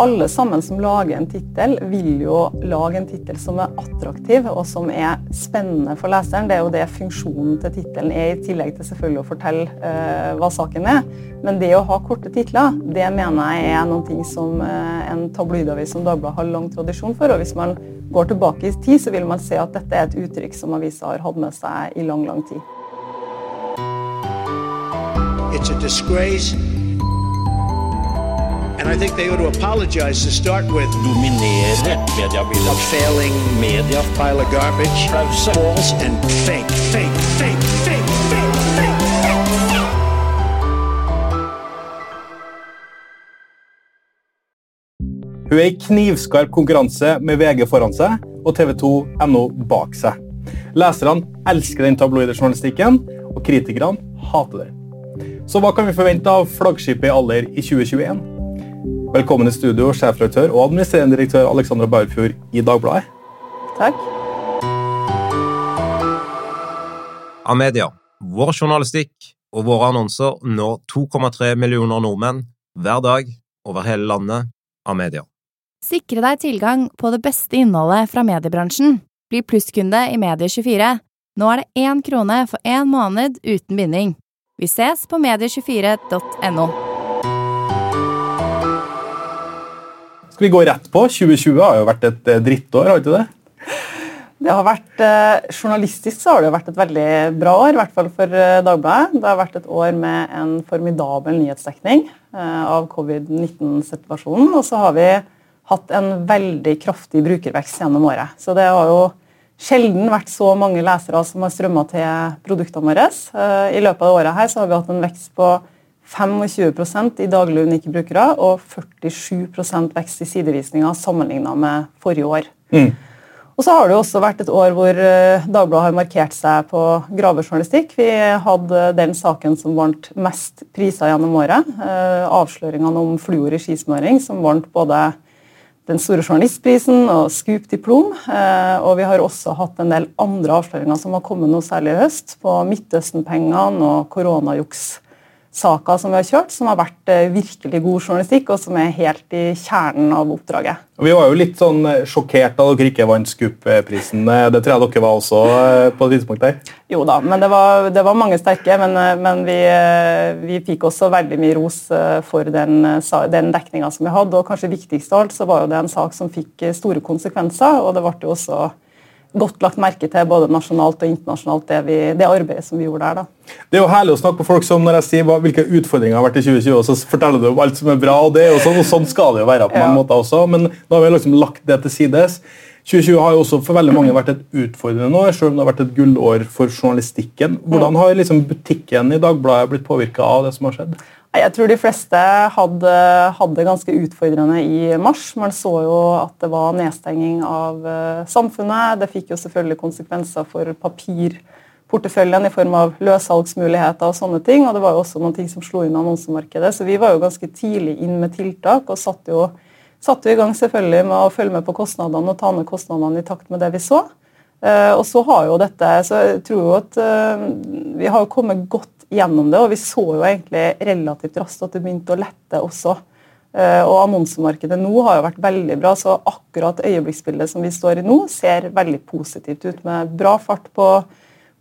alle sammen som lager en tittel, vil jo lage en tittel som er attraktiv og som er spennende for leseren. Det er jo det funksjonen til tittelen er, i tillegg til selvfølgelig å fortelle uh, hva saken er. Men det å ha korte titler, det mener jeg er noe som uh, en tabloidavis som Dagbladet har lang tradisjon for. Og hvis man går tilbake i tid, så vil man se at dette er et uttrykk som avisa har hatt med seg i lang, lang tid. It's a disgrace Dominere mediebildet. A failing media. Pile of garbage. Pause. False and fake, fake, fake, fake, fake, fake. Hun er i knivskarp konkurranse med VG foran seg og TV 2.no bak seg. Leserne elsker den tabloide journalistikken, og kritikerne hater den. Så hva kan vi forvente av flaggskipet i alder i 2021? Velkommen i studio, sjefredaktør og administrerende direktør Alexandra Baurfjord i Dagbladet. Takk. Amedia, vår journalistikk og våre annonser når 2,3 millioner nordmenn hver dag over hele landet. Amedia. Sikre deg tilgang på det beste innholdet fra mediebransjen. Bli plusskunde i Medie24. Nå er det én krone for én måned uten binding. Vi ses på medie24.no. Skal vi gå rett på? 2020 har jo vært et eh, drittår, har ikke det? Det har vært, eh, Journalistisk så har det jo vært et veldig bra år, i hvert fall for eh, Dagbladet. Det har vært et år med en formidabel nyhetsdekning av covid-19-situasjonen. Og så har vi hatt en veldig kraftig brukervekst gjennom året. Så det har jo sjelden vært så mange lesere som har strømma til produktene våre. I løpet av året her så har vi hatt en vekst på 25% i daglige unike brukere og 47 vekst i sidevisninger sammenlignet med forrige år. Mm. Og så har det jo også vært et år hvor eh, Dagbladet har markert seg på gravejournalistikk. Vi hadde den saken som vant mest priser gjennom året. Eh, avsløringene om fluor i skismøring, som vant både den store journalistprisen og Scoop diplom. Eh, og vi har også hatt en del andre avsløringer som har kommet noe særlig i høst, på Midtøsten-pengene og koronajuks saka som vi har kjørt, som har vært eh, virkelig god journalistikk, og som er helt i kjernen av oppdraget. Vi var jo litt sånn eh, sjokkert da dere ikke vant Scoop-prisen. Eh, det tror jeg dere var også på et tidspunkt der? Jo da, men det var, det var mange sterke. Men, men vi, vi, fikk også veldig mye ros for den, den dekninga som vi hadde. Og kanskje viktigst av alt så var jo det en sak som fikk store konsekvenser. og det ble jo også godt lagt merke til både nasjonalt og internasjonalt, det, vi, det, arbeidet som vi gjorde der. da. Det er jo herlig å snakke med folk som når jeg sier hva, hvilke utfordringer har vært i 2020, og så forteller du om alt som er bra, og det jo sånn, og sånn skal det jo være på mange ja. måter også, men nå har vi liksom lagt det til sides. 2020 har jo også for veldig mange vært et utfordrende år, selv om det har vært et gullår for journalistikken. Hvordan har liksom butikken i Dagbladet blitt påvirka av det som har skjedd? Jeg tror de fleste hadde, hadde ganske utfordrende i mars. Man så jo at det var nedstenging av uh, samfunnet. Det fikk jo selvfølgelig konsekvenser for papirporteføljen i form av løssalgsmuligheter og sånne ting. Og det var jo også noen ting som slo inn annonsemarkedet. Så vi var jo ganske tidlig inn med tiltak og satte jo, satte jo i gang selvfølgelig med å følge med på kostnadene og ta ned kostnadene i takt med det vi så. Uh, og så har jo dette, så jeg tror jo at uh, Vi har kommet godt gjennom det, og vi så jo egentlig relativt raskt at det begynte å lette også. Eh, og annonsemarkedet nå har jo vært veldig bra, så akkurat øyeblikksbildet som vi står i nå, ser veldig positivt ut, med bra fart på,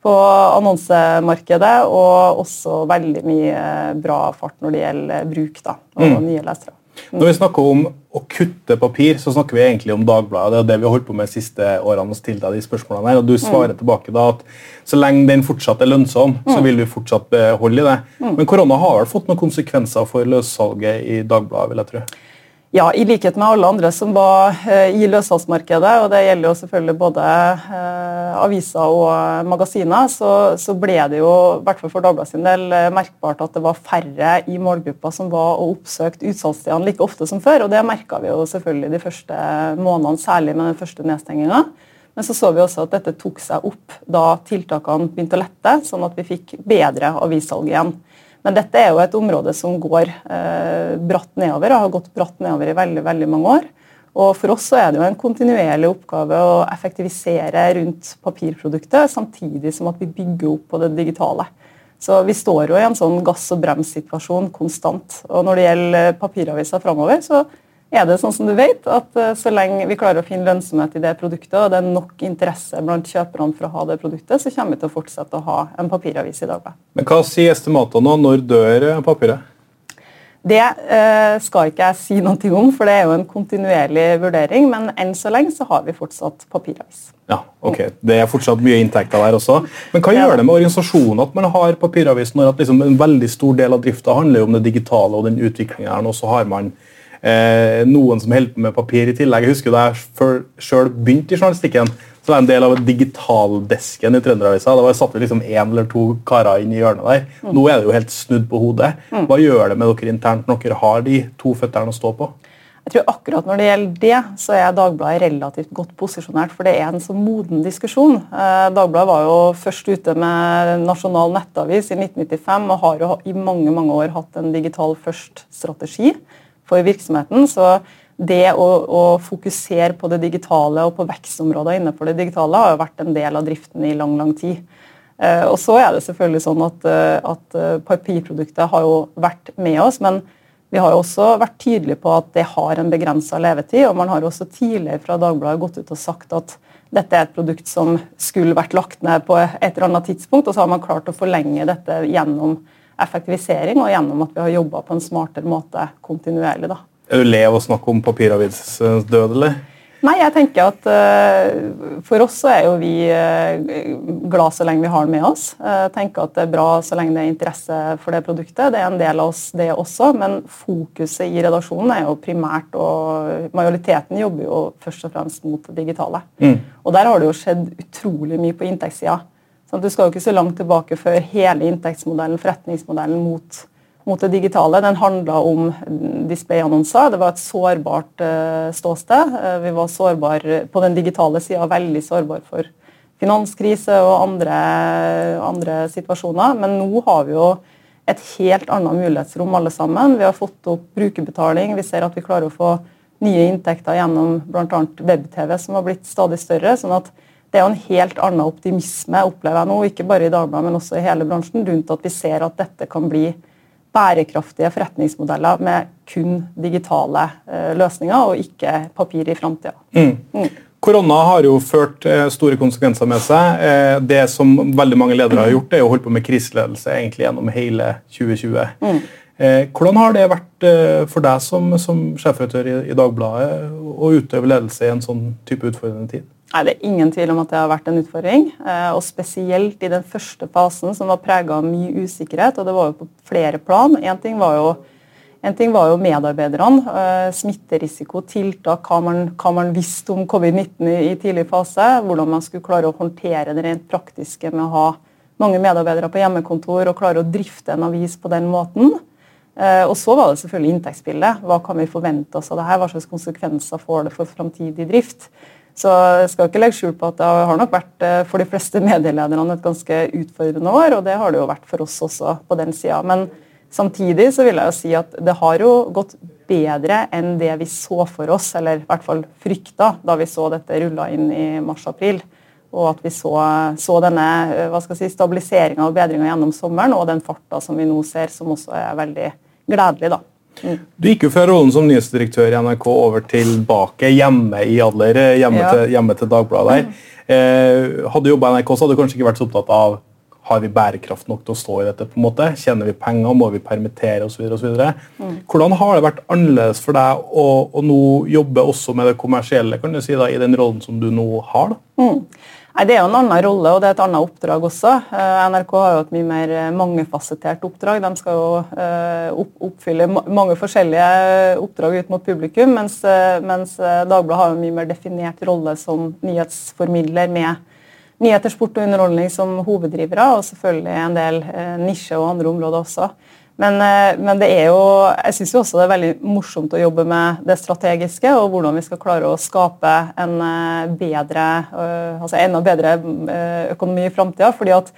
på annonsemarkedet og også veldig mye bra fart når det gjelder bruk da, og mm. nye lesere. Når vi snakker om å kutte papir, så snakker vi egentlig om Dagbladet. Det er det vi har holdt på med de siste årene. og stilt deg de spørsmålene her, og Du svarer mm. tilbake da at så lenge den fortsatt er lønnsom, mm. så vil vi fortsatt beholde i det. Mm. Men korona har vel fått noen konsekvenser for løssalget i Dagbladet? vil jeg tro. Ja, i likhet med alle andre som var eh, i løssalgsmarkedet, og det gjelder jo selvfølgelig både eh, aviser og magasiner, så, så, ble det jo, i hvert fall for Dagbladet sin del, eh, merkbart at det var færre i målgruppa som var og oppsøkte utsalgsstedene like ofte som før. og Det merka vi jo selvfølgelig de første månedene, særlig med den første nedstenginga. Men så så vi også at dette tok seg opp da tiltakene begynte å lette, sånn at vi fikk bedre avissalg igjen. Men dette er jo et område som går eh, bratt nedover, og har gått bratt nedover i veldig, veldig mange år. Og For oss så er det jo en kontinuerlig oppgave å effektivisere rundt papirproduktet, samtidig som at vi bygger opp på det digitale. Så Vi står jo i en sånn gass- og brems-situasjon konstant. Og Når det gjelder papiraviser framover, så er det sånn som du vet, at eh, så lenge vi klarer å finne lønnsomhet i det produktet, og det er nok interesse blant kjøperne for å ha det produktet, så kommer vi til å fortsette å ha en papiravis i dag. Men hva sier estimatene nå? Når dør papiret? Det eh, skal ikke jeg si noe om, for det er jo en kontinuerlig vurdering. Men enn så lenge så har vi fortsatt papiravis. Ja, ok. Det er fortsatt mye inntekter der også. Men hva gjør det med organisasjonen at man har papiravis når liksom en veldig stor del av drifta handler om det digitale og den utviklinga her, og så har man eh, noen som på med papir i tillegg. Jeg husker Da jeg sjøl begynte i journalistikken, så var jeg en del av digitaldesken i Trønderavisa. Da satt vi liksom én eller to karer inn i hjørnet der. Mm. Nå er det jo helt snudd på hodet. Mm. Hva gjør det med dere internt når dere har de to føttene å stå på? Jeg tror akkurat Når det gjelder det, så er Dagbladet relativt godt posisjonert. For det er en så moden diskusjon. Eh, Dagbladet var jo først ute med nasjonal nettavis i 1995 og har jo i mange mange år hatt en digital først-strategi for virksomheten. Så det å, å, fokusere på det digitale og på vekstområder innenfor det digitale har jo vært en del av driften i lang lang tid. Eh, og så er det selvfølgelig sånn at, eh, at eh, papirproduktet har jo vært med oss, men vi har jo også vært tydelige på at det har en begrensa levetid. og Man har også tidligere fra Dagbladet gått ut og sagt at dette er et produkt som skulle vært lagt ned på et eller annet tidspunkt, og så har man klart å forlenge dette gjennom effektivisering og gjennom at vi har jobba på en smartere måte kontinuerlig. Da. Er du lei av å snakke om papiravis død, eller? Nei, jeg tenker at uh, For oss så er jo vi uh, glad så lenge vi har den med oss. Uh, tenker at det er bra så lenge det er interesse for det produktet. Det er en del av oss, det også. Men fokuset i redaksjonen er jo primært og Majoriteten jobber jo først og fremst mot det digitale. Mm. Og der har det jo skjedd utrolig mye på inntektssida. Sånn du skal jo ikke så langt tilbake før hele inntektsmodellen, forretningsmodellen mot, mot det digitale. Den handla om displayannonser. Det var et sårbart uh, ståsted. Uh, vi var sårbar på den digitale sida, veldig sårbar for finanskrise og andre, andre, situasjoner. Men nå har vi jo et helt annet mulighetsrom alle sammen. Vi har fått opp brukerbetaling. Vi ser at vi klarer å få nye inntekter gjennom bl.a. web-TV, som har blitt stadig større. sånn at det er jo en helt annen optimisme opplever jeg nå, ikke bare i Dagbladet, men også i hele bransjen, rundt at vi ser at dette kan bli bærekraftige forretningsmodeller med kun digitale uh, løsninger, og ikke papir i framtida. Mm. Mm. Korona har jo ført uh, store konsekvenser med seg. Uh, det som veldig mange ledere har gjort, er å holde på med kriseledelse egentlig gjennom hele 2020. Mm. Hvordan har det vært for deg som, som sjefredaktør i, i Dagbladet å utøve ledelse i en sånn type utfordrende tid? Nei, Det er ingen tvil om at det har vært en utfordring. Eh, og Spesielt i den første fasen, som var prega av mye usikkerhet. og Det var jo på flere plan. Én ting var jo, ting var jo medarbeiderne. Eh, smitterisiko, tiltak, hva man, hva man visste om covid-19 i, tidlig fase. Hvordan man skulle klare å håndtere det rent praktiske med å ha mange medarbeidere på hjemmekontor og klare å drifte en avis på den måten. Eh, og så var det selvfølgelig inntektsbildet. Hva kan vi forvente oss av det her? Hva slags konsekvenser får det for framtidig drift? Så jeg skal ikke legge skjul på at det har nok vært eh, for de fleste medielederne et ganske utfordrende år, og det har det jo vært for oss også på den sida. Men samtidig så vil jeg jo si at det har jo gått bedre enn det vi så for oss, eller i hvert fall frykta da vi så dette rulla inn i mars-april. Og at vi så, så denne eh, hva si, stabiliseringa og bedringa gjennom sommeren, og den farta som vi nå ser, som også er veldig gledelig. da. Du gikk jo fra rollen som nyhetsdirektør i NRK over tilbake hjemme i Adler, eh, hjemme, ja. til, hjemme til Dagbladet. Mm. Eh, hadde du jobba i NRK, så hadde du kanskje ikke vært så opptatt av har vi bærekraft nok til å stå i dette. på en måte? Tjener vi penger? Må vi permittere osv.? Mm. Hvordan har det vært annerledes for deg å, å nå jobbe også med det kommersielle kan du si da, i den rollen som du nå har? da? Mm. Nei, Det er jo en annen rolle og det er et annet oppdrag også. Eh, NRK har jo et mye mer eh, mangefasettert oppdrag. De skal jo eh, oppfylle mange forskjellige oppdrag ut mot publikum, mens, mens Dagbladet har en mye mer definert rolle som nyhetsformidler med nyheter, sport og underholdning som hoveddrivere, og selvfølgelig en del nisje- og andre områder også. Men, eh, men, det er jo, jeg syns også det er veldig morsomt å jobbe med det strategiske, og hvordan vi skal klare å skape en eh, bedre, eh, altså enda bedre økonomi i framtida. Fordi at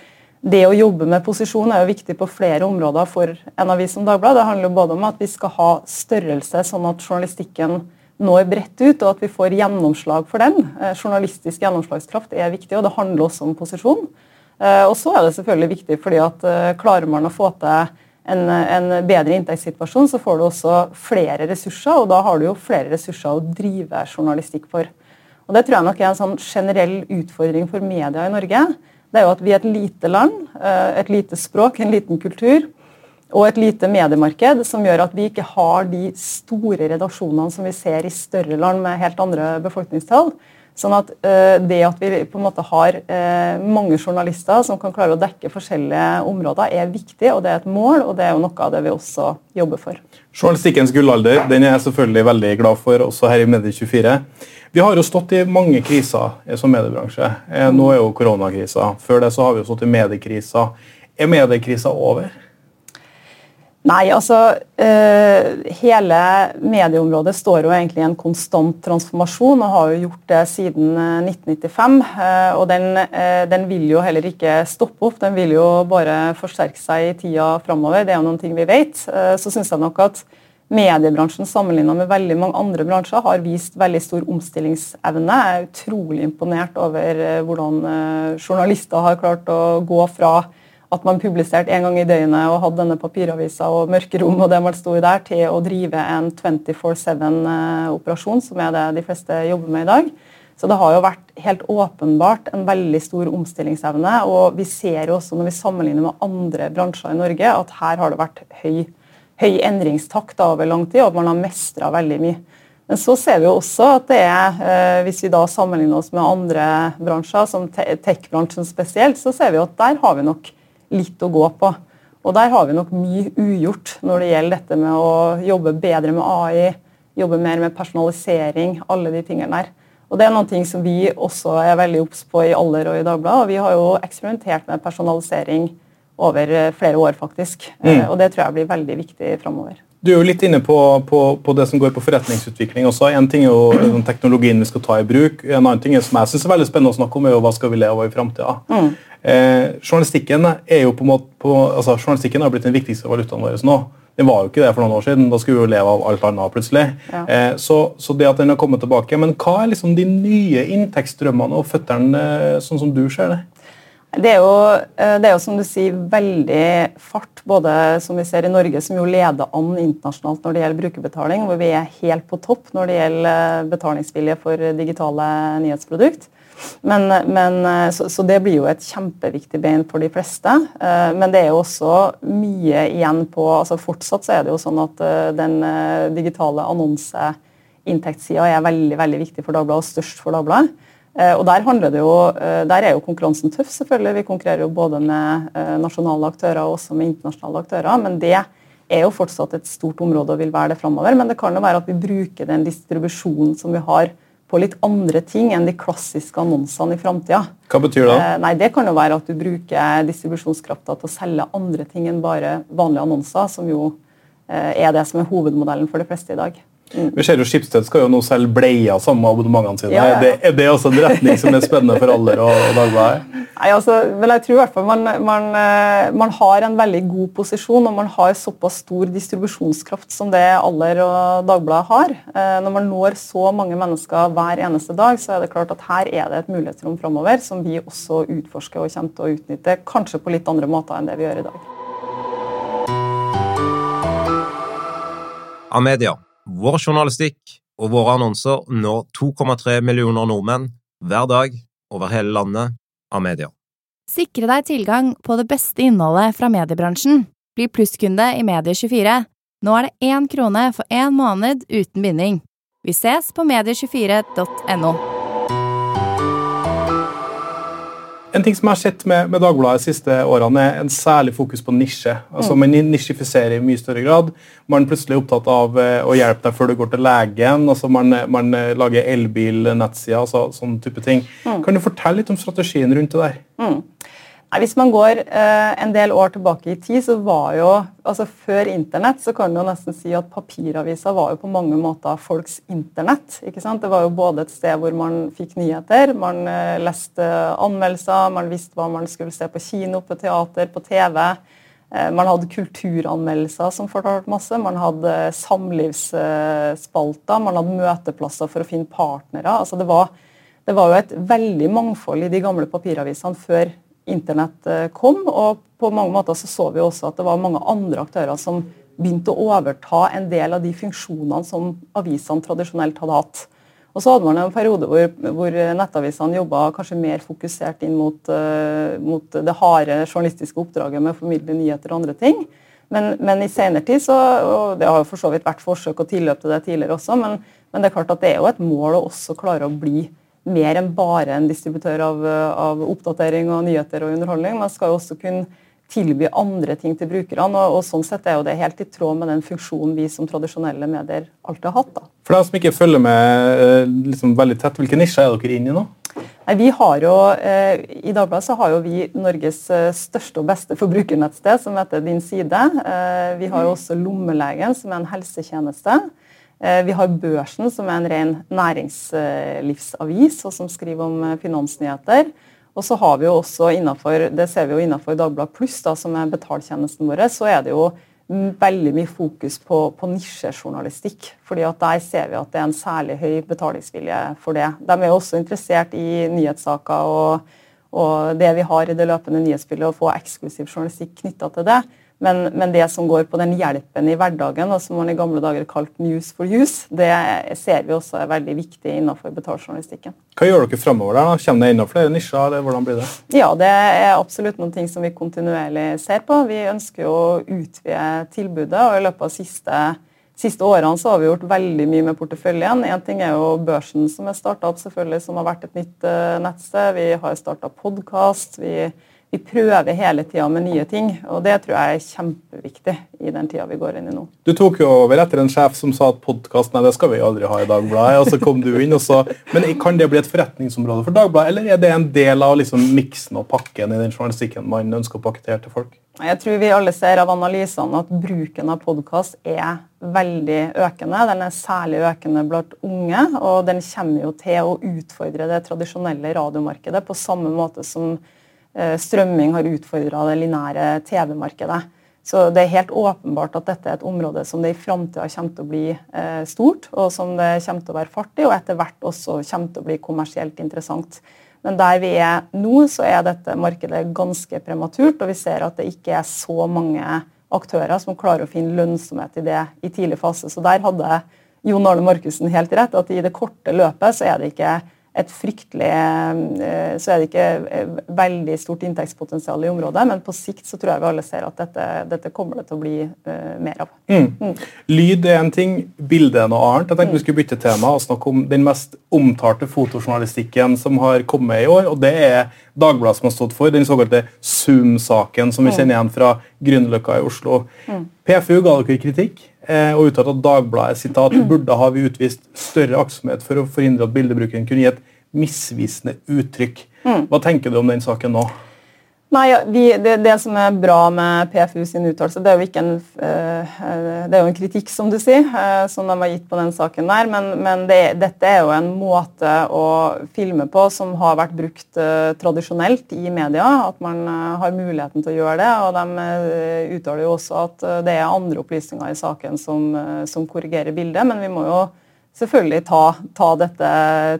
det å jobbe med posisjon er jo viktig på flere områder for en avis som Dagbladet. Det handler jo både om at vi skal ha størrelse, sånn at journalistikken når bredt ut, og at vi får gjennomslag for den. Journalistisk gjennomslagskraft er viktig, og det handler også om posisjon. Og så er det selvfølgelig viktig fordi at klarer man å få til en, en, bedre inntektssituasjon, så får du også flere ressurser, og da har du jo flere ressurser å drive journalistikk for. Og Det tror jeg nok er en sånn generell utfordring for media i Norge. Det er jo at vi er et lite land, eh, et lite språk, en liten kultur og et lite mediemarked som gjør at vi ikke har de store redaksjonene som vi ser i større land med helt andre befolkningstall. Sånn at uh, Det at vi på en måte har uh, mange journalister som kan klare å dekke forskjellige områder, er viktig, og det er et mål, og det er jo noe av det vi også jobber for. Journalistikkens gullalder den er jeg selvfølgelig veldig glad for, også her i Medie24. Vi har jo stått i mange kriser som mediebransje. Nå er jo koronakrisa. Før det så har vi jo stått i mediekrisa. Er mediekrisa over? Nei, altså øh, Hele medieområdet står jo egentlig i en konstant transformasjon og har jo gjort det siden 1995. Øh, eh, og den, den, vil jo heller ikke stoppe opp, den vil jo bare forsterke seg i tida framover. Det er jo noen ting vi vet. så syns jeg nok at mediebransjen sammenlignet med veldig mange andre bransjer har vist veldig stor omstillingsevne. Jeg er utrolig imponert over hvordan journalister har klart å gå fra at man publiserte en gang i døgnet og hadde denne papiravisa og mørkerom og det man sto der, til å drive en 24-7-operasjon, som er det de fleste jobber med i dag. Så det har jo vært helt åpenbart en veldig stor omstillingsevne. Og vi ser jo også når vi sammenligner med andre bransjer i Norge, at her har det vært høy, høy endringstakt over lang tid, og man har mestra veldig mye. Men så ser vi jo også at det er, eh, hvis vi da sammenligner oss med andre bransjer, som tech-bransjen spesielt, så ser vi at der har vi nok litt å gå på. Og Der har vi nok mye ugjort når det gjelder dette med å jobbe bedre med AI, jobbe mer med personalisering, alle de tingene der. Og Det er noen ting som vi også er veldig obs på i Aller og i Dagbladet. og Vi har jo eksperimentert med personalisering over eh, flere år, faktisk. Mm. Eh, og Det tror jeg blir veldig viktig framover. Du er jo litt inne på, på, på, det som går på forretningsutvikling også. En ting er jo teknologien vi skal ta i bruk. En annen ting er, som jeg synes er veldig spennende å snakke om, er jo hva skal vi leve av i framtida. Mm. Eh, journalistikken er jo på en måte på, altså, journalistikken har blitt den viktigste valutaen vår nå. Den var jo ikke det for noen år siden. Da skulle vi jo leve av alt annet plutselig. Ja. Eh, så, så, det at den har kommet tilbake. Men hva er liksom de nye inntektsstrømmene og føttene, eh, sånn som du ser det? Det er, jo, eh, det er, jo, som du sier, veldig fart, både som vi ser i Norge, som jo leder an internasjonalt når det gjelder brukerbetaling, hvor vi er helt på topp når det gjelder eh, betalingsvilje for digitale nyhetsprodukt. Men, men, så, så, det blir jo et kjempeviktig bein for de fleste. Eh, men det er jo også mye igjen på altså Fortsatt så er det jo sånn at den digitale annonseinntektssida er veldig, veldig viktig for Dagbladet, og størst for Dagbladet. Eh, og der, jo, eh, der, er jo konkurransen tøff, selvfølgelig. Vi konkurrerer jo både med eh, nasjonale aktører og også med internasjonale aktører. Men det er jo fortsatt et stort område og vil være det framover. Men det kan jo være at vi bruker den distribusjonen som vi har på litt andre ting enn de klassiske annonsene i framtida. Hva betyr det? Nei, Det kan jo være at du bruker distribusjonskrafta til å selge andre ting enn bare vanlige annonser, som jo er det som er hovedmodellen for de fleste i dag. Mm. Vi ser jo Skipsted skal jo nå selge bleier sammen med abonnementene sine. Ja, ja. Det, er det også en retning som er spennende for alder og, og Dagbladet? Nei, altså, vel, jeg tror i hvert fall man, man, eh, man, har en veldig god posisjon, og man har såpass stor distribusjonskraft som det Aller og Dagbladet har. Eh, når man når så mange mennesker hver eneste dag, så er det klart at her er det et mulighetsrom framover som vi også utforsker og kommer til å utnytte, kanskje på litt andre måter enn det vi gjør i dag. Amedia vår journalistikk og våre annonser når 2,3 millioner nordmenn hver dag over hele landet av media. Sikre deg tilgang på det beste innholdet fra mediebransjen. Bli plusskunde i Medie24. Nå er det én krone for én måned uten binding. Vi ses på medie24.no. En ting som jeg har sett med, med Dagbladet de siste årene, er en særlig fokus på nisje. Altså mm. Man nisjifiserer i mye større grad. Man er plutselig opptatt av eh, å hjelpe deg før du går til legen. altså Man, man eh, lager elbil-nettsider, altså, sånne type ting. Mm. Kan du fortelle litt om strategien rundt det der? Mm. Nei, hvis man går eh, en del år tilbake i tid, så var jo altså Før internett så kan jo nesten si at papiravisa var jo på mange måter folks internett. ikke sant? Det var jo både et sted hvor man fikk nyheter, man eh, leste anmeldelser, man visste hva man skulle se på kino, på teater, på TV. Eh, man hadde kulturanmeldelser som fortalte masse, man hadde samlivsspalter, man hadde møteplasser for å finne partnere. altså det var, det var jo et veldig mangfold i de gamle papiravisene før internett kom. og på mange måter så, så vi også at det var mange andre aktører som begynte å overta en del av de funksjonene som avisene tradisjonelt hadde hatt. Og så hadde man en periode hvor, hvor nettavisene jobba kanskje mer fokusert inn mot, uh, mot, det harde journalistiske oppdraget med å formidle nyheter og andre ting. Men, men i senere tid så, og Det har jo for så vidt vært forsøk og tilløp til det tidligere også, men, men, det er klart at det er jo et mål å også klare å bli mer enn bare en distributør av, av oppdatering og nyheter og underholdning. Man skal jo også kunne tilby andre ting til brukerne. Og, og, sånn sett er jo det helt i tråd med den funksjonen vi som tradisjonelle medier alltid har hatt. Da. For deg som ikke følger med eh, liksom, veldig tett, hvilke nisjer er dere inne i nå? Nei, vi har jo, eh, I Dagbladet så har jo vi Norges eh, største og beste forbrukernettsted, som heter Din Side. Eh, vi har jo også Lommelegen, som er en helsetjeneste. Eh, vi har Børsen, som er en ren næringslivsavis, og som skriver om eh, finansnyheter. Og så har vi jo også innenfor, Det ser vi jo innenfor Dagbladet Pluss, som er betaltjenesten vår, så er det jo veldig mye fokus på, på nisjejournalistikk. fordi at Der ser vi at det er en særlig høy betalingsvilje for det. De er jo også interessert i nyhetssaker og, og det vi har i det løpende nyhetsbildet, å få eksklusiv journalistikk knytta til det. Men, men, det som går på den hjelpen i hverdagen, og som man i gamle dager kalt news for use, det ser vi også er veldig viktig innenfor betaljournalistikken. Hva gjør dere fremover? da? Kommer det enda flere nisjer? eller hvordan blir det? Ja, Det er absolutt noen ting som vi kontinuerlig ser på. Vi ønsker å utvide tilbudet. og I løpet av siste, siste årene så har vi gjort veldig mye med porteføljen. Én ting er jo børsen som er starta opp, selvfølgelig, som har vært et nytt uh, nettsted. Vi har starta podkast. Vi vi prøver hele tida med nye ting. og Det tror jeg er kjempeviktig i den tida vi går inn i nå. Du tok jo over etter en sjef som sa at podkast det skal vi aldri ha i Dagbladet. og så kom du inn og så, Men kan det bli et forretningsområde for Dagbladet, eller er det en del av liksom miksen og pakken i den journalistikken man ønsker å pakkettere til folk? Jeg tror vi alle ser av analysene at bruken av podkast er veldig økende. Den er særlig økende blant unge, og den kommer jo til å utfordre det tradisjonelle radiomarkedet på samme måte som strømming har utfordra det lineære TV-markedet. Så det er helt åpenbart at dette er et område som det i framtida kommer til å bli eh, stort, og som det kommer til å være fart i, og etter hvert også kommer til å bli kommersielt interessant. Men der vi er nå, så er dette markedet ganske prematurt, og vi ser at det ikke er så mange aktører som klarer å finne lønnsomhet i det i tidlig fase. Så der hadde Jon Arne Markussen helt rett, at i det korte løpet så er det ikke et fryktelig eh, Så er det ikke eh, veldig stort inntektspotensial i området, men på sikt så tror jeg vi alle ser at dette, dette kommer det til å bli uh, mer av. Mm. Mm. Lyd er en ting, bilde er noe annet. Jeg tenkte mm. vi skulle bytte tema og snakke om den mest omtalte fotojournalistikken som har kommet i år, og det er Dagbladet som har stått for, den såkalte Zoom-saken som vi mm. kjenner igjen fra Grünerløkka i Oslo. Mm. PFU ga dere kritikk. Eh, og uttalte at Dagbladet sitat, burde ha vi utvist større aktsomhet for å forhindre at bildebrukeren kunne gi et misvisende uttrykk. Mm. Hva tenker du om den saken nå? Nei, vi, det, det, som er bra med PFU sin uttalelse, det er jo ikke en, uh, det er jo en kritikk, som du sier, uh, som de har gitt på den saken der. Men, men det, dette er jo en måte å filme på som har vært brukt uh, tradisjonelt i media. At man har muligheten til å gjøre det. Og de uttaler jo også at det er andre opplysninger i saken som, som korrigerer bildet. Men vi må jo selvfølgelig ta, ta, dette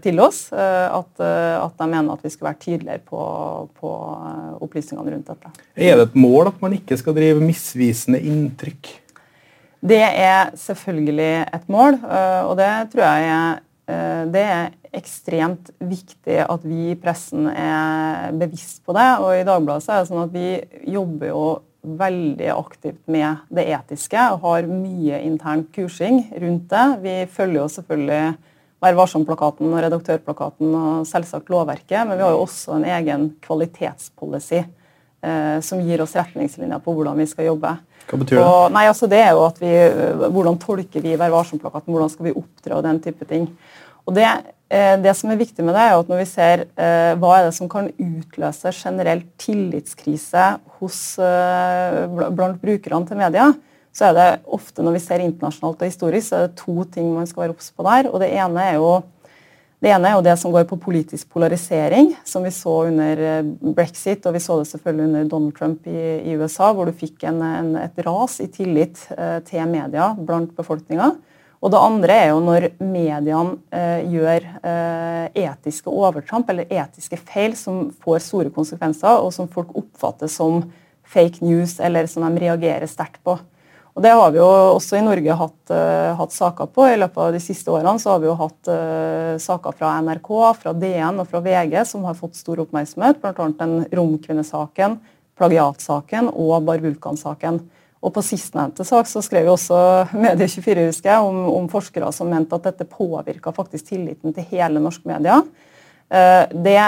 til oss. Eh, at, eh, at, de mener at vi skal være tydeligere på, på, eh, opplysningene rundt dette. Er det et mål at man ikke skal drive misvisende inntrykk? Det er selvfølgelig et mål, og det tror jeg er, det er ekstremt viktig at vi i pressen er bevisst på det. Og i Dagbladet så er det sånn at vi jobber jo veldig aktivt med det etiske og har mye intern kursing rundt det. Vi følger jo selvfølgelig Vær varsom-plakaten og redaktørplakaten og selvsagt lovverket, men vi har jo også en egen kvalitetspolicy eh, som gir oss retningslinjer på hvordan vi skal jobbe. Hva betyr det? Og, nei, altså det er jo at vi, Hvordan tolker vi Vær varsom-plakaten, hvordan skal vi opptre og den type ting. Og det Eh, det som er viktig med det, er at når vi ser eh, hva er det som kan utløse generell tillitskrise hos, eh, blant brukerne til media, så er det ofte når vi ser internasjonalt og historisk, så er det to ting man skal være obs på der. og det ene jo det ene er jo det som går på politisk polarisering, som vi så under brexit, og vi så det selvfølgelig under Donald Trump i, i USA, hvor du fikk en, en, et ras i tillit eh, til media blant befolkninga. Og det andre er jo når mediene eh, gjør eh, etiske overtramp eller etiske feil som får store konsekvenser, og som folk oppfatter som fake news, eller som de reagerer sterkt på. Og Det har vi jo også i Norge hatt, uh, hatt, saker på. I løpet av de siste årene så har vi jo hatt uh, saker fra NRK, fra DN og fra VG som har fått stor oppmerksomhet. Bl.a. den romkvinnesaken, plagiatsaken og Barbulkan-saken. Og På sistnevnte sak så skrev jo også Medie24 husker jeg, om, om, forskere som mente at dette påvirka faktisk tilliten til hele norsk media. Eh, det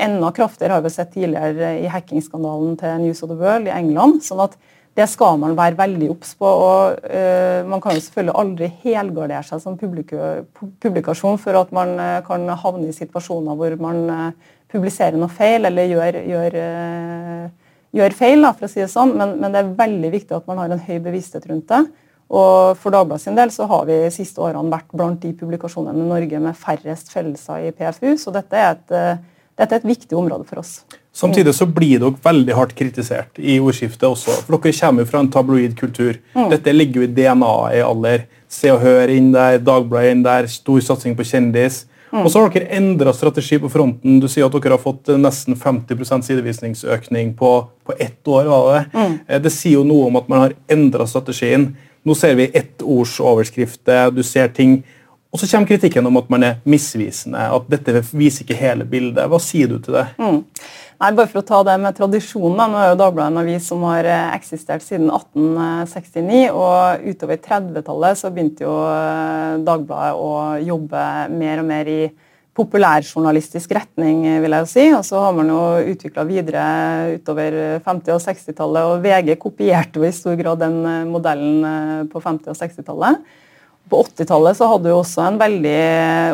Enda kraftigere har vi sett tidligere i hackingskandalen til News of the World i England. sånn at det skal man være veldig obs på. og uh, Man kan jo selvfølgelig aldri helgardere seg som publikasjon for at man uh, kan havne i situasjoner hvor man uh, publiserer noe feil eller gjør, gjør, gjør feil, da, for å si det sånn. Men, men, det er veldig viktig at man har en høy bevissthet rundt det. Og For Dagbladet sin del så har vi de siste årene vært blant de publikasjonene i Norge med færrest fellelser i PFU, så dette er et, dette er et viktig område for oss. Samtidig så blir dere veldig hardt kritisert i ordskiftet også. For dere kommer jo fra en tabloid kultur. Mm. Dette ligger jo i DNA-et i aller. Se og Hør inn der, Dagbladet inn der, stor satsing på kjendis. Mm. Og så har dere endra strategi på fronten. Du sier at dere har fått nesten 50% sidevisningsøkning på, på ett år. var Det mm. Eh, det sier jo noe om at man har endra strategien. Nå ser vi ettordsoverskrifter, du ser ting og så kommer kritikken om at man er misvisende, at dette viser ikke hele bildet. Hva sier du til det? Mm. Nei, bare for å ta det med tradisjonen. Nå er jo Dagbladet en avis som har eh, eksistert siden 1869. og Utover 30-tallet så begynte jo eh, Dagbladet å jobbe mer og mer i populærjournalistisk retning, vil jeg jo si. Og så har man jo utvikla videre utover 50- og 60-tallet. Og VG kopierte jo i stor grad den eh, modellen på 50- og 60-tallet. På 80-tallet så hadde jo også en veldig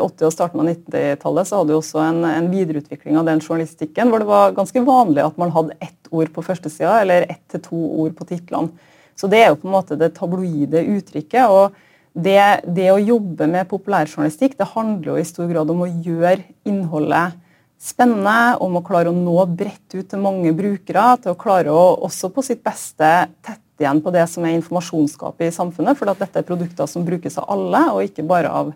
80- og starten av 90-tallet så hadde jo også en, en, videreutvikling av den journalistikken hvor det var ganske vanlig at man hadde ett ord på førstesida eller ett til to ord på titlene. Så det er jo på en måte det tabloide uttrykket. og det, det å jobbe med populærjournalistikk det handler jo i stor grad om å gjøre innholdet spennende, om å klare å nå bredt ut til mange brukere, til å klare å også på sitt beste tette igjen på det som er informasjonsgapet i samfunnet. For dette er produkter som brukes av alle, og ikke bare av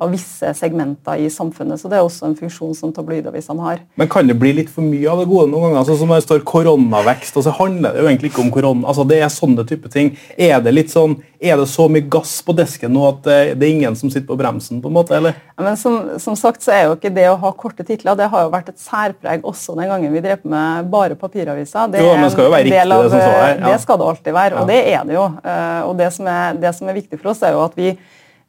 av visse segmenter i samfunnet. Så Det er også en funksjon som tabloidavisene har. Men Kan det bli litt for mye av det gode noen ganger? Altså, som det står koronavekst, og så handler det jo egentlig ikke om korona. Altså, det er sånne type ting. Er det litt sånn, er det så mye gass på desken nå at det, det er ingen som sitter på bremsen? på en måte, eller? Ja, men som, som, sagt så er jo ikke det å ha korte titler det har jo vært et særpreg også den gangen vi drev med bare papiraviser. Det, jo, men skal jo være riktig, av, det som står er. Ja. Det skal det alltid være, og det er det jo. Eh, og det som er, det som er viktig for oss, er jo at vi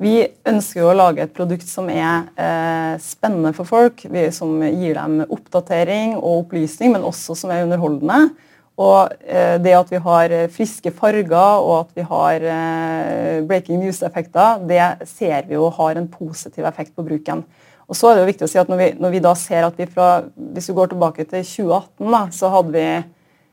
vi ønsker å lage et produkt som er eh, spennende for folk, som gir dem oppdatering og opplysning, men også som er underholdende. Og eh, det at vi har friske farger og at vi har eh, breaking news-effekter, det ser vi jo har en positiv effekt på bruken. Og så er det jo viktig å si at Når vi, når vi da ser at vi fra, Hvis vi går tilbake til 2018, da, så hadde vi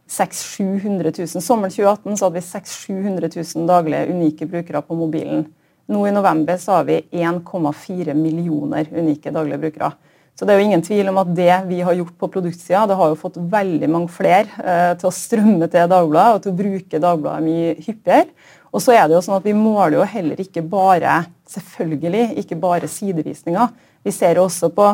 600 000-700 000. Sommeren 2018 så hadde vi 600 000-700 000 daglige unike brukere på mobilen. Nå i november så har vi 1,4 millioner unike daglige brukere. Så det er jo ingen tvil om at det vi har gjort på produktsida, det har jo fått veldig mange flere eh, til å strømme til Dagbladet og til å bruke Dagbladet mye hyppigere. Og så er det jo sånn at Vi måler jo heller ikke bare selvfølgelig, ikke bare sidevisninger. Vi ser jo også på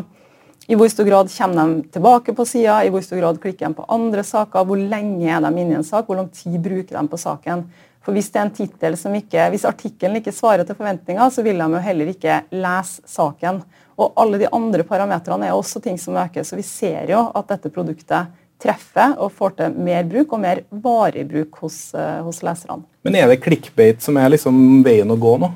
i hvor stor grad kommer de tilbake på sida, i hvor stor grad klikker de på andre saker, hvor lenge er de inne i en sak, hvor lang tid bruker de på saken. For Hvis det er en tittel som ikke, hvis artikkelen ikke svarer til forventninger, så vil de jo heller ikke lese saken. Og Alle de andre parametrene er også ting som øker. Så vi ser jo at dette produktet treffer og får til mer bruk og mer varig bruk hos, uh, hos leserne. Men er det clickbait som er liksom veien å gå nå?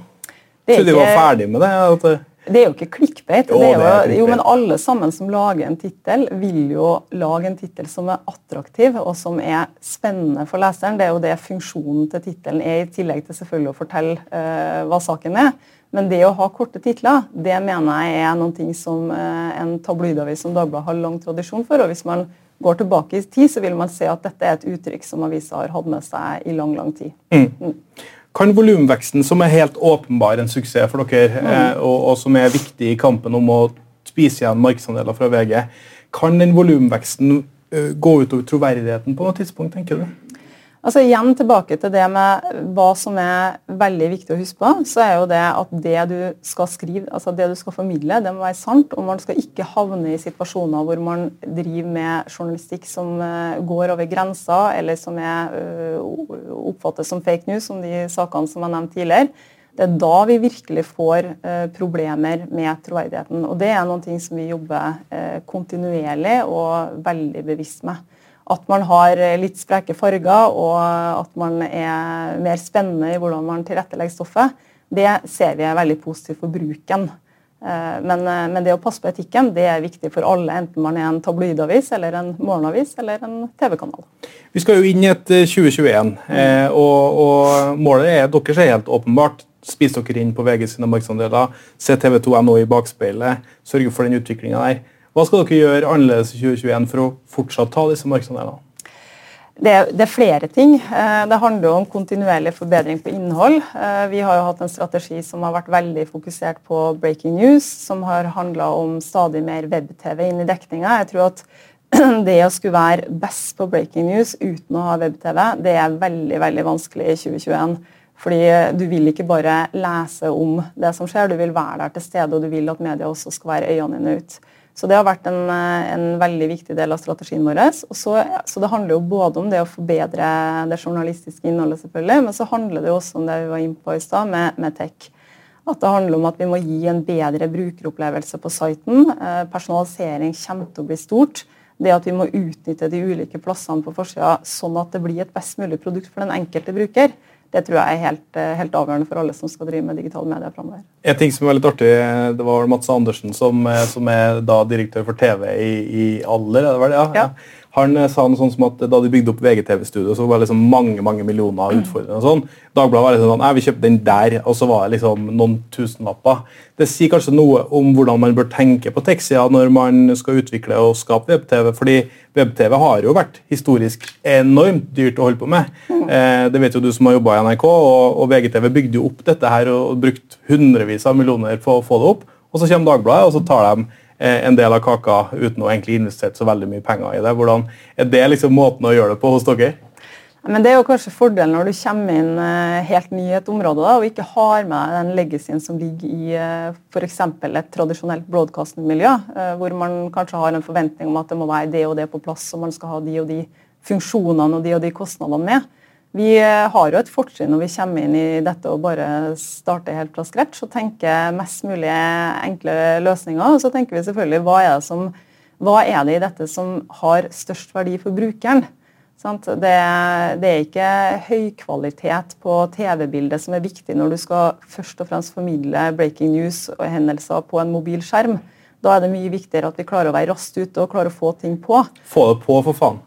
Så de var ferdig med det? Det er jo ikke clickbait. Jo, jo, jo, men alle sammen som lager en tittel, vil jo lage en tittel som er attraktiv og som er spennende for leseren. Det er jo det funksjonen til tittelen er, i tillegg til selvfølgelig å fortelle uh, hva saken er. Men det å ha korte titler, det mener jeg er noen ting som uh, en tabloidavis som Dagbladet har lang tradisjon for. og hvis man går tilbake i tid, så vil man se at dette er et uttrykk som avisa har hatt med seg i lang, lang tid. Mm. Mm. Kan volumveksten, som er helt åpenbar en suksess for dere, mm. eh, og, og, som er viktig i kampen om å spise igjen markedsandeler fra VG, kan den volumveksten uh, gå utover troverdigheten på noe tidspunkt? tenker du? Altså Igjen tilbake til det med hva som er veldig viktig å huske på. så er jo det at det du skal skrive, altså det du skal formidle, det må være sant. Og man skal ikke havne i situasjoner hvor man driver med journalistikk som eh, går over grensa, eller som er, uh, oppfattes som fake news, som de sakene som jeg nevnte tidligere. Det er da vi virkelig får uh, problemer med troverdigheten. Og det er noe som vi jobber kontinuerlig og veldig bevisst med at man har litt spreke farger, og at man er mer spennende i hvordan man tilrettelegger stoffet, det ser vi er veldig positivt for bruken. Eh, men, eh, men, det å passe på etikken det er viktig for alle, enten man er en tabloidavis, eller en morgenavis eller en TV-kanal. Vi skal jo inn i et 2021, mm. og, og, målet er deres er helt åpenbart. Spis dere inn på VG sine markedsandeler, se TV2 NO i bakspeilet, sørge for den utviklinga der. Hva skal dere gjøre annerledes i 2021 for å fortsatt ta disse markedsandelene? Det, det, er flere ting. Eh, det handler om kontinuerlig forbedring på innhold. Eh, vi har jo hatt en strategi som har vært veldig fokusert på breaking news, som har handla om stadig mer web-TV inn i dekninga. Jeg tror at det å skulle være best på breaking news uten å ha web-TV, det er veldig veldig vanskelig i 2021. Fordi Du vil ikke bare lese om det som skjer, du vil være der til stede, og du vil at media også skal være øynene dine ut. Så det har vært en, eh, en, veldig viktig del av strategien vår. Så, så, det handler jo både om det å forbedre det journalistiske innholdet, selvfølgelig, men så handler det også om det vi var inne på i stad, med, med, tech. At det handler om at vi må gi en bedre brukeropplevelse på siten. Eh, personalisering kommer til å bli stort. Det at vi må utnytte de ulike plassene på forsida sånn at det blir et best mulig produkt for den enkelte bruker det tror jeg er helt, eh, helt, avgjørende for alle som skal drive med digitale medier framover. En ting som er litt artig, det var Mats Andersen, som, eh, som er da direktør for TV i, i Aller. er det vel? Ja. ja. Han eh, sa noe sånt som at Da de bygde opp VGTV-studio, så var det liksom mange mange millioner utfordrende. og sånn. Dagbladet var liksom sånn, nei, vi kjøpte den der, og så var det liksom noen tusenlapper. Det sier kanskje noe om hvordan man bør tenke på tekst når man skal utvikle og skape web-TV. fordi web-TV har jo vært historisk enormt dyrt å holde på med. Eh, det vet jo du som har jobba i NRK, og, VGTV bygde jo opp dette her og, og brukt hundrevis av millioner på å få det opp. Og så kommer Dagbladet, og så tar de Eh, en del av kaka uten å egentlig investere så veldig mye penger i det. Hvordan Er det liksom måten å gjøre det på hos dere? Men Det er jo kanskje fordelen når du kommer inn eh, helt ny i et område da, og ikke har med den legacyen som ligger i eh, f.eks. et tradisjonelt broadcast-miljø, hvor man kanskje har en forventning om at det må være det og det på plass, og man skal ha de og de funksjonene og de og de kostnadene med. Vi eh, har jo et fortrinn når vi kommer inn i dette og bare starter helt fra scratch og tenker mest mulig enkle løsninger. Og så tenker vi selvfølgelig hva er det, som, hva er det i dette som har størst verdi for brukeren? Det, det, er ikke høykvalitet på TV-bildet som er viktig når du skal først og fremst formidle breaking news og hendelser på en mobil skjerm. Da er det mye viktigere at vi klarer å være raskt ute og klarer å få ting på. Få det på, for faen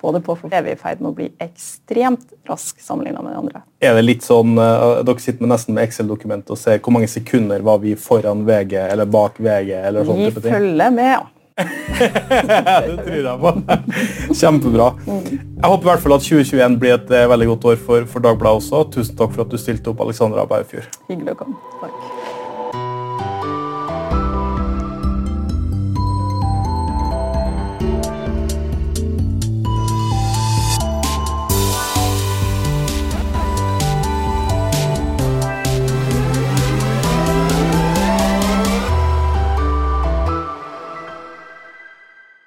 få det på, for er vi i ferd med å bli ekstremt rask sammenlignet med de andre. Er det litt sånn, uh, Dere sitter med nesten med Excel-dokument og ser hvor mange sekunder var vi foran VG eller bak VG? eller sånn type ting? Vi følger med, ja. det tror jeg på. Kjempebra. Jeg håper i hvert fall at 2021 blir et uh, veldig godt år for, for Dagbladet også. Tusen takk for at du stilte opp, Alexandra Baufjord. Hyggelig å komme. Takk.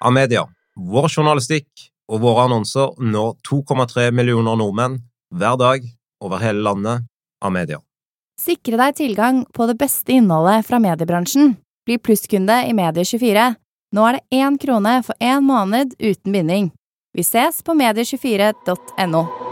Amedia. Vår journalistikk og våre annonser når 2,3 millioner nordmenn hver dag over hele landet. av media. Sikre deg tilgang på det beste innholdet fra mediebransjen. Bli plusskunde i Medie24. Nå er det én krone for én måned uten binding. Vi ses på medie24.no.